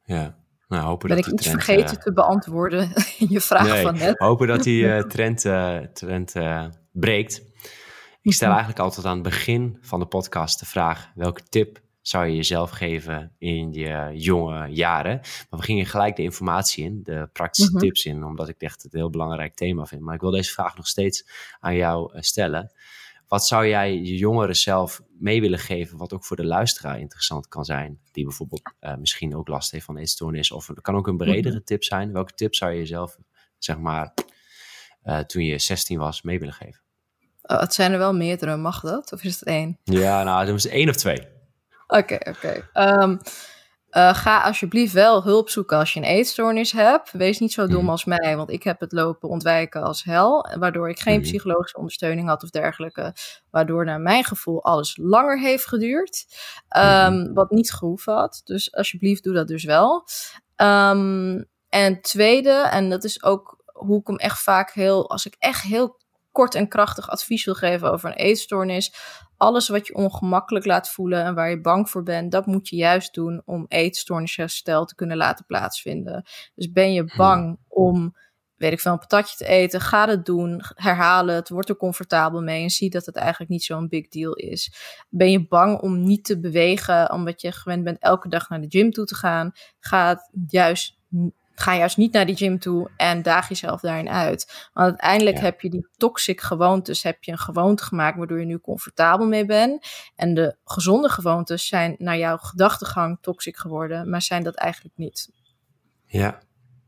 ja. Nou, hopen ben dat ik iets trend, vergeten uh... te beantwoorden in je vraag nee, van net? hopen dat die uh, trend, uh, trend breekt. Ik stel eigenlijk altijd aan het begin van de podcast de vraag: welke tip zou je jezelf geven in je jonge jaren? Maar we gingen gelijk de informatie in, de praktische Mhm. tips in, omdat ik echt het een heel belangrijk thema vind. Maar ik wil deze vraag nog steeds aan jou eh, stellen. Wat zou jij je jongeren zelf mee willen geven, wat ook voor de luisteraar interessant kan zijn, die bijvoorbeeld eh, misschien ook last heeft van eetstoornis, of het kan ook een bredere Mhm. tip zijn. Welke tip zou je jezelf, zeg maar, eh, toen je 16 was, mee willen geven? Oh, het zijn er wel meerdere, mag dat? Of is het één? Ja, nou, dat is één of twee. Oké, oké. Ehm, eh, ga alsjeblieft wel hulp zoeken als je een eetstoornis hebt. Wees niet zo dom Mhm. als mij, want ik heb het lopen ontwijken als hel. Waardoor ik geen Mhm. psychologische ondersteuning had of dergelijke. Waardoor naar mijn gevoel alles langer heeft geduurd. Ehm, Wat niet gehoeven had. Dus alsjeblieft doe dat dus wel. Ehm, en tweede, en dat is ook hoe ik hem echt vaak heel... Als ik echt heel kort en krachtig advies wil geven over een eetstoornis alles wat je ongemakkelijk laat voelen en waar je bang voor bent, dat moet je juist doen om eetstoornisherstel te kunnen laten plaatsvinden. Dus ben je bang om, weet ik veel, een patatje te eten, ga het doen, herhaal het, word er comfortabel mee en zie dat het eigenlijk niet zo'n big deal is. Ben je bang om niet te bewegen omdat je gewend bent elke dag naar de gym toe te gaan, ga het juist Ga juist niet naar die gym toe en daag jezelf daarin uit. Want uiteindelijk Ja. heb je die toxic gewoontes, heb je een gewoonte gemaakt waardoor je nu comfortabel mee bent. En de gezonde gewoontes zijn naar jouw gedachtegang toxic geworden, maar zijn dat eigenlijk niet. Ja,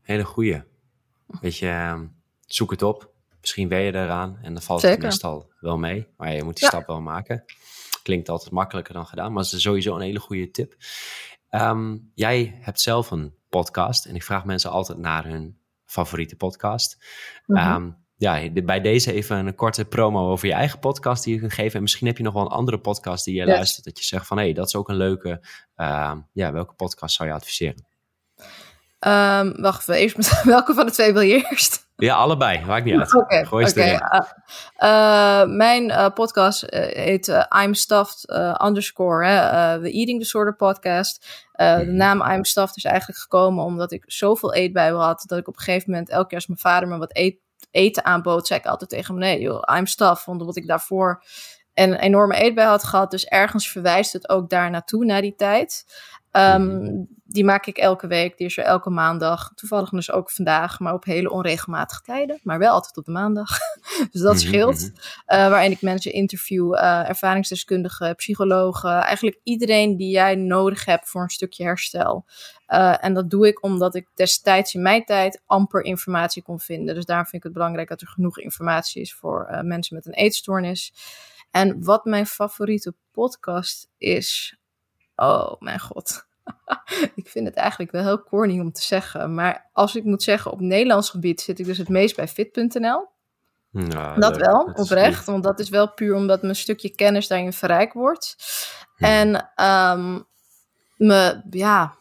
hele goeie. Weet je, ehm, zoek het op. Misschien ben je eraan en dan valt het meestal wel mee. Maar je moet die Ja. stap wel maken. Klinkt altijd makkelijker dan gedaan, maar het is sowieso een hele goede tip. Ehm, jij hebt zelf een podcast en ik vraag mensen altijd naar hun favoriete podcast. Mhm. Ehm, ja, de- bij deze even een korte promo over je eigen podcast die je kunt geven. En misschien heb je nog wel een andere podcast die je Yes. luistert. Dat je zegt van, hé, hey, dat is ook een leuke. ehm, ja, welke podcast zou je adviseren? Ehm, wacht even, eerst met welke van de twee wil je eerst? Ja, allebei. Maakt niet uit. Oké. Eh, eh, mijn eh, podcast heet I'm Stuffed underscore, hè, The Eating Disorder Podcast. De Mhm. naam I'm Stuffed is eigenlijk gekomen omdat ik zoveel eetbuien had, dat ik op een gegeven moment, elke keer als mijn vader me wat eet, eten aanbood, zei ik altijd tegen hem, nee joh, I'm Stuffed. Want omdat ik daarvoor een enorme eetbui had gehad, dus ergens verwijst het ook daar naartoe, na die tijd. Ehm, Mhm. Die maak ik elke week. Die is er elke maandag. Toevallig dus ook vandaag, maar op hele onregelmatige tijden. Maar wel altijd op de maandag. dus dat Mhm, scheelt. mhm. Eh, waarin ik mensen interview, eh, ervaringsdeskundigen, psychologen. Eigenlijk iedereen die jij nodig hebt voor een stukje herstel. Eh, en dat doe ik omdat ik destijds in mijn tijd amper informatie kon vinden. Dus daarom vind ik het belangrijk dat er genoeg informatie is voor mensen met een eetstoornis. En wat mijn favoriete podcast is. Oh mijn god. ik vind het eigenlijk wel heel corny om te zeggen. Maar als ik moet zeggen, op Nederlands gebied zit ik dus het meest bij fit.nl. Nou, Dat leuk. wel, Dat oprecht. Want dat is wel puur omdat mijn stukje kennis daarin verrijkt wordt. Hm. En ehm me, ja,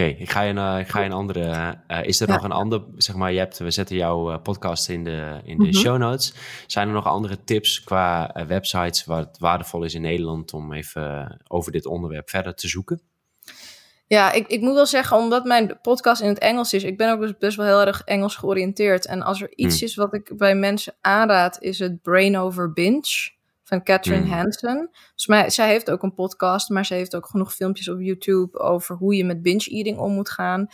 Oké, ik ga je een, ik ga je een andere. eh, is er Ja. nog een ander, zeg maar, je hebt, we zetten jouw eh, podcast in de, in de Mhm. show notes. Zijn er nog andere tips qua eh, websites waar het waardevol is in Nederland om even over dit onderwerp verder te zoeken? Ja, ik, ik moet wel zeggen, omdat mijn podcast in het Engels is, ik ben ook dus best wel heel erg Engels georiënteerd. En als er iets Hmm. is wat ik bij mensen aanraad, is het Brain Over Binge van Catherine Hmm. Hansen. Volgens mij, zij heeft ook een podcast, maar ze heeft ook genoeg filmpjes op YouTube over hoe je met binge-eating om moet gaan.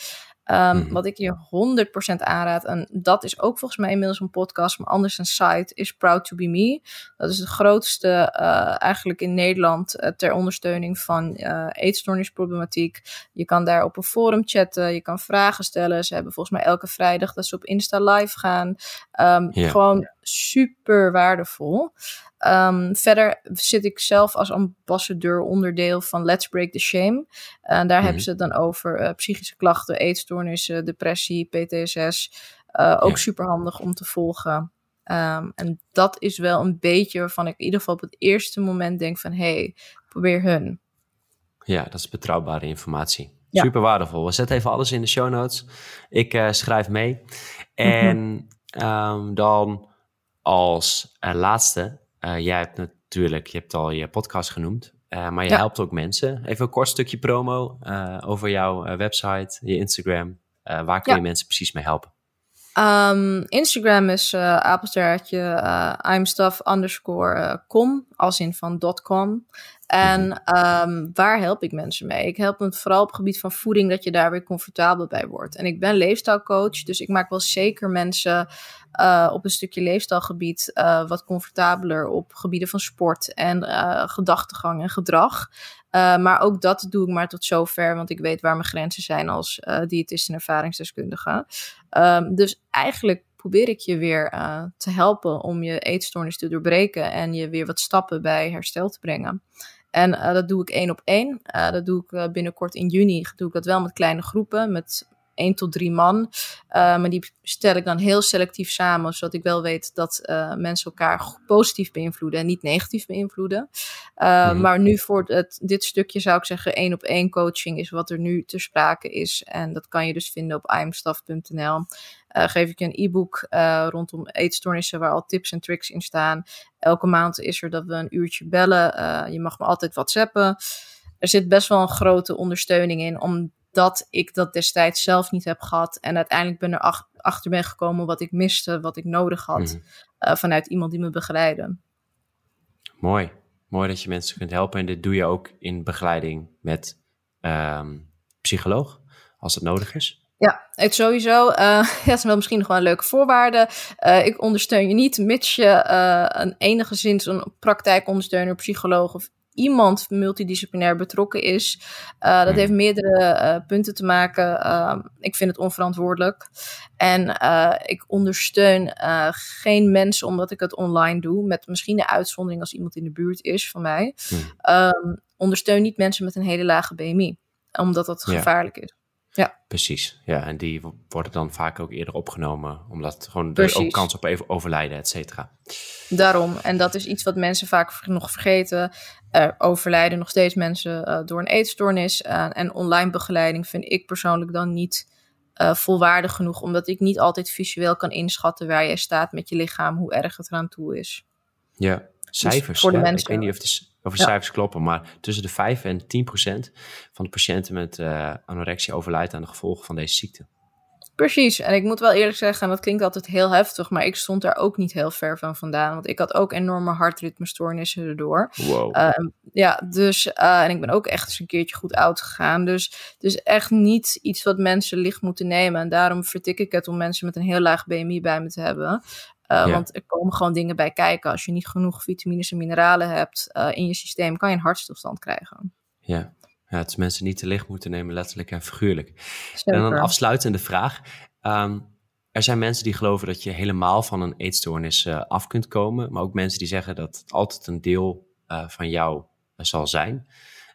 Ehm, Hmm. Wat ik je 100% aanraad, en dat is ook volgens mij inmiddels een podcast, maar anders een site, is Proud to Be Me. Dat is de grootste eh, eigenlijk in Nederland eh, ter ondersteuning van eh eetstoornisproblematiek. Je kan daar op een forum chatten, je kan vragen stellen. Ze hebben volgens mij elke vrijdag dat ze op Insta live gaan. Ehm. Gewoon super waardevol. Ehm, verder zit ik zelf als ambassadeur onderdeel van Let's Break the Shame. En daar Mhm. hebben ze het dan over eh, psychische klachten, eetstoornissen, depressie, PTSS. Eh, ook Ja. super handig om te volgen. Ehm, en dat is wel een beetje waarvan ik in ieder geval op het eerste moment denk van... hé, hey, probeer hun. Ja, dat is betrouwbare informatie. Ja. Super waardevol. We zetten even alles in de show notes. Ik eh, schrijf mee. En ehm, dan als eh, laatste, eh, jij hebt natuurlijk, je hebt al je podcast genoemd, eh, maar je Ja. helpt ook mensen. Even een kort stukje promo over jouw website, je Instagram. Waar kun Ja. je mensen precies mee helpen? Um, Instagram is uh, apenstaartje uh, imstuff underscore com, als in van .com. En um, waar help ik mensen mee? Ik help het vooral op het gebied van voeding, dat je daar weer comfortabel bij wordt. En ik ben leefstijlcoach, dus ik maak wel zeker mensen uh, op een stukje leefstijlgebied uh, wat comfortabeler op gebieden van sport en uh, gedachtegang en gedrag. maar ook dat doe ik maar tot zover, want ik weet waar mijn grenzen zijn als diëtist en ervaringsdeskundige. Um, dus eigenlijk probeer ik je weer te helpen om je eetstoornis te doorbreken en je weer wat stappen bij herstel te brengen. En uh, dat doe ik één op één. Uh, dat doe ik uh, binnenkort in juni. Doe ik dat wel met kleine groepen, met 1 tot 3 man. maar die stel ik dan heel selectief samen, zodat ik wel weet dat mensen elkaar positief beïnvloeden en niet negatief beïnvloeden. Mm. Maar nu voor het, dit stukje zou ik zeggen, één op één coaching is wat er nu ter sprake is. En dat kan je dus vinden op imstaff.nl. Uh, geef ik je een e-book rondom eetstoornissen waar al tips en tricks in staan. Elke maand is er dat we een uurtje bellen. Je mag me altijd whatsappen. Er zit best wel een grote ondersteuning in, omdat ik dat destijds zelf niet heb gehad. En uiteindelijk ben er achter ben gekomen wat ik miste, wat ik nodig had. Mm. vanuit iemand die me begeleidde. Mooi. Mooi dat je mensen kunt helpen. En dit doe je ook in begeleiding met um, psycholoog, als het nodig is. Ja, het sowieso. Uh, ja, dat is wel misschien nog wel een leuke voorwaarde. Uh, ik ondersteun je niet, mits je uh, een enigszins een praktijkondersteuner, psycholoog of iemand multidisciplinair betrokken is. dat heeft meerdere punten te maken. Ehm, ik vind het onverantwoordelijk. En ik ondersteun geen mensen omdat ik het online doe. Met misschien de uitzondering als iemand in de buurt is van mij. Um, ondersteun niet mensen met een hele lage BMI. Omdat dat gevaarlijk is. Ja. Precies, ja. En die worden dan vaak ook eerder opgenomen, omdat gewoon er ook kans op even overlijden, et cetera. Daarom, en dat is iets wat mensen vaak nog vergeten. Er overlijden nog steeds mensen uh, door een eetstoornis. Uh, en online begeleiding vind ik persoonlijk dan niet uh, volwaardig genoeg, omdat ik niet altijd visueel kan inschatten waar jij staat met je lichaam, hoe erg het eraan toe is. Ja, dus cijfers. Dus voor de mensen, ik weet niet of het is over cijfers kloppen, maar tussen de 5 en 10 procent van de patiënten met uh, anorexia overlijdt aan de gevolgen van deze ziekte. Precies, en ik moet wel eerlijk zeggen, dat klinkt altijd heel heftig, maar ik stond daar ook niet heel ver van vandaan, want ik had ook enorme hartritmestoornissen erdoor. Wow. Uh, ja, dus, uh, en ik ben ook echt eens een keertje goed oud gegaan, dus het is echt niet iets wat mensen licht moeten nemen. En daarom vertik ik het om mensen met een heel laag BMI bij me te hebben. Uh, Want er komen gewoon dingen bij kijken. Als je niet genoeg vitamines en mineralen hebt uh, in je systeem, kan je een hartstilstand krijgen. Ja. ja, het is mensen niet te licht moeten nemen, letterlijk en figuurlijk. En dan een afsluitende vraag. Um, er zijn mensen die geloven dat je helemaal van een eetstoornis uh, af kunt komen, maar ook mensen die zeggen dat het altijd een deel van jou zal zijn.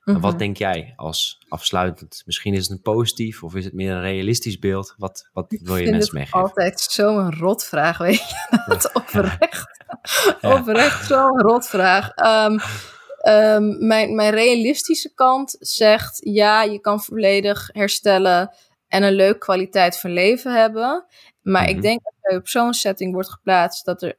Wat mhm. denk jij als afsluitend? Misschien is het een positief of is het meer een realistisch beeld? Wat, wat wil je mensen meegeven? Ik altijd zo'n rotvraag, weet je. Dat oprecht. Ja. Oprecht zo'n rotvraag. Um, um, mijn, mijn realistische kant zegt, ja, je kan volledig herstellen en een leuke kwaliteit van leven hebben. Maar ik mhm. denk dat je op zo'n setting wordt geplaatst dat er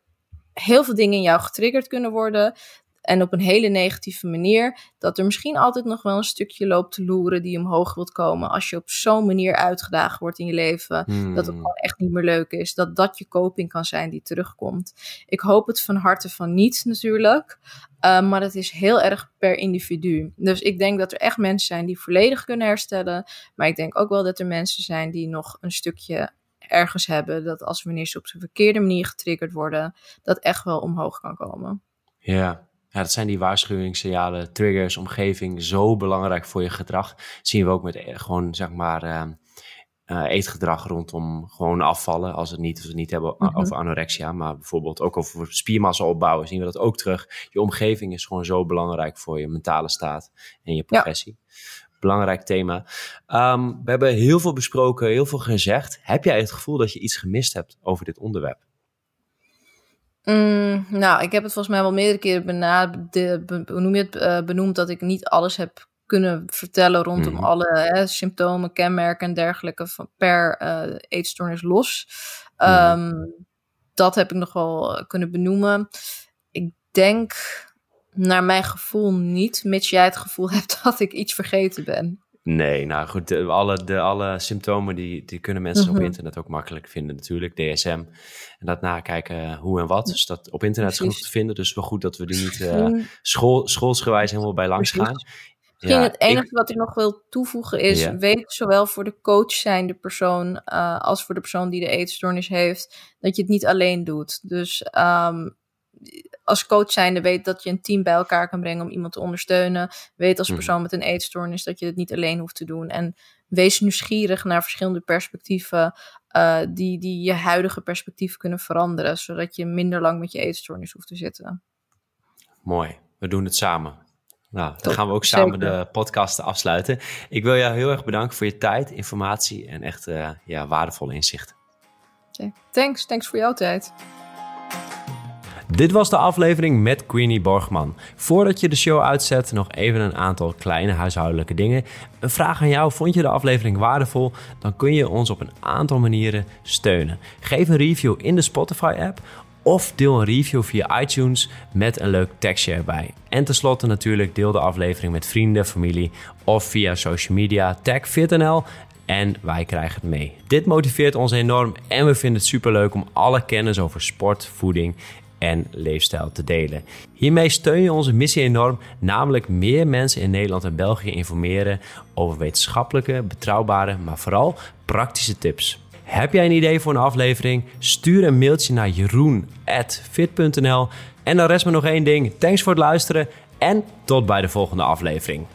heel veel dingen in jou getriggerd kunnen worden en op een hele negatieve manier, dat er misschien altijd nog wel een stukje loopt te loeren die omhoog wilt komen. Als je op zo'n manier uitgedaagd wordt in je leven, dat het hmm. gewoon echt niet meer leuk is. Dat dat je coping kan zijn die terugkomt. Ik hoop het van harte van niet natuurlijk, uh, maar het is heel erg per individu. Dus ik denk dat er echt mensen zijn die volledig kunnen herstellen, maar ik denk ook wel dat er mensen zijn die nog een stukje ergens hebben, dat als wanneer ze op de verkeerde manier getriggerd worden, dat echt wel omhoog kan komen. Ja, ja, dat zijn die waarschuwingssignalen, triggers, omgeving, zo belangrijk voor je gedrag. zien we ook met eh, gewoon, zeg maar, uh, uh, eetgedrag rondom gewoon afvallen. Als, het niet, als we het niet hebben mhm. over anorexia, maar bijvoorbeeld ook over spiermassa opbouwen, zien we dat ook terug. Je omgeving is gewoon zo belangrijk voor je mentale staat en je progressie. Belangrijk thema. Um, we hebben heel veel besproken, heel veel gezegd. Heb jij het gevoel dat je iets gemist hebt over dit onderwerp? Mm, nou, ik heb het volgens mij wel meerdere keren noem je het, uh, benoemd dat ik niet alles heb kunnen vertellen rondom mm. alle hè, symptomen, kenmerken en dergelijke van per uh, eetstoornis los. Um, Dat heb ik nog wel kunnen benoemen. Ik denk naar mijn gevoel niet, mits jij het gevoel hebt dat ik iets vergeten ben. Nee, nou goed, de, alle, de, alle symptomen die, die kunnen mensen op Mhm. internet ook makkelijk vinden natuurlijk. DSM en dat nakijken hoe en wat. Dus dat op internet is genoeg te vinden. Dus wel goed dat we die niet eh, school, schoolsgewijs helemaal bij langs gaan. Misschien Ja, het enige ik- wat ik nog wil toevoegen is, weet zowel voor de coach zijnde persoon eh, als voor de persoon die de eetstoornis heeft, dat je het niet alleen doet. Dus ehm, als coach zijnde weet dat je een team bij elkaar kan brengen om iemand te ondersteunen. Weet als Mhm. persoon met een eetstoornis dat je het niet alleen hoeft te doen. En wees nieuwsgierig naar verschillende perspectieven eh, die, die je huidige perspectief kunnen veranderen, zodat je minder lang met je eetstoornis hoeft te zitten. Mooi, we doen het samen. Nou, dan gaan we ook samen zeker. de podcast afsluiten. Ik wil jou heel erg bedanken voor je tijd, informatie en echt eh, ja, waardevolle inzichten. Thanks, thanks voor jouw tijd. Dit was de aflevering met Queenie Borgman. Voordat je de show uitzet, nog even een aantal kleine huishoudelijke dingen. Een vraag aan jou: vond je de aflevering waardevol? Dan kun je ons op een aantal manieren steunen. Geef een review in de Spotify-app of deel een review via iTunes met een leuk tekstje erbij. En tenslotte natuurlijk deel de aflevering met vrienden, familie of via social media. Tag FitNL en wij krijgen het mee. Dit motiveert ons enorm en we vinden het superleuk om alle kennis over sport, voeding en leefstijl te delen. Hiermee steun je onze missie enorm, namelijk meer mensen in Nederland en België informeren over wetenschappelijke, betrouwbare, maar vooral praktische tips. Heb jij een idee voor een aflevering? Stuur een mailtje naar jeroen.fit.nl En dan rest me nog één ding. Thanks voor het luisteren en tot bij de volgende aflevering.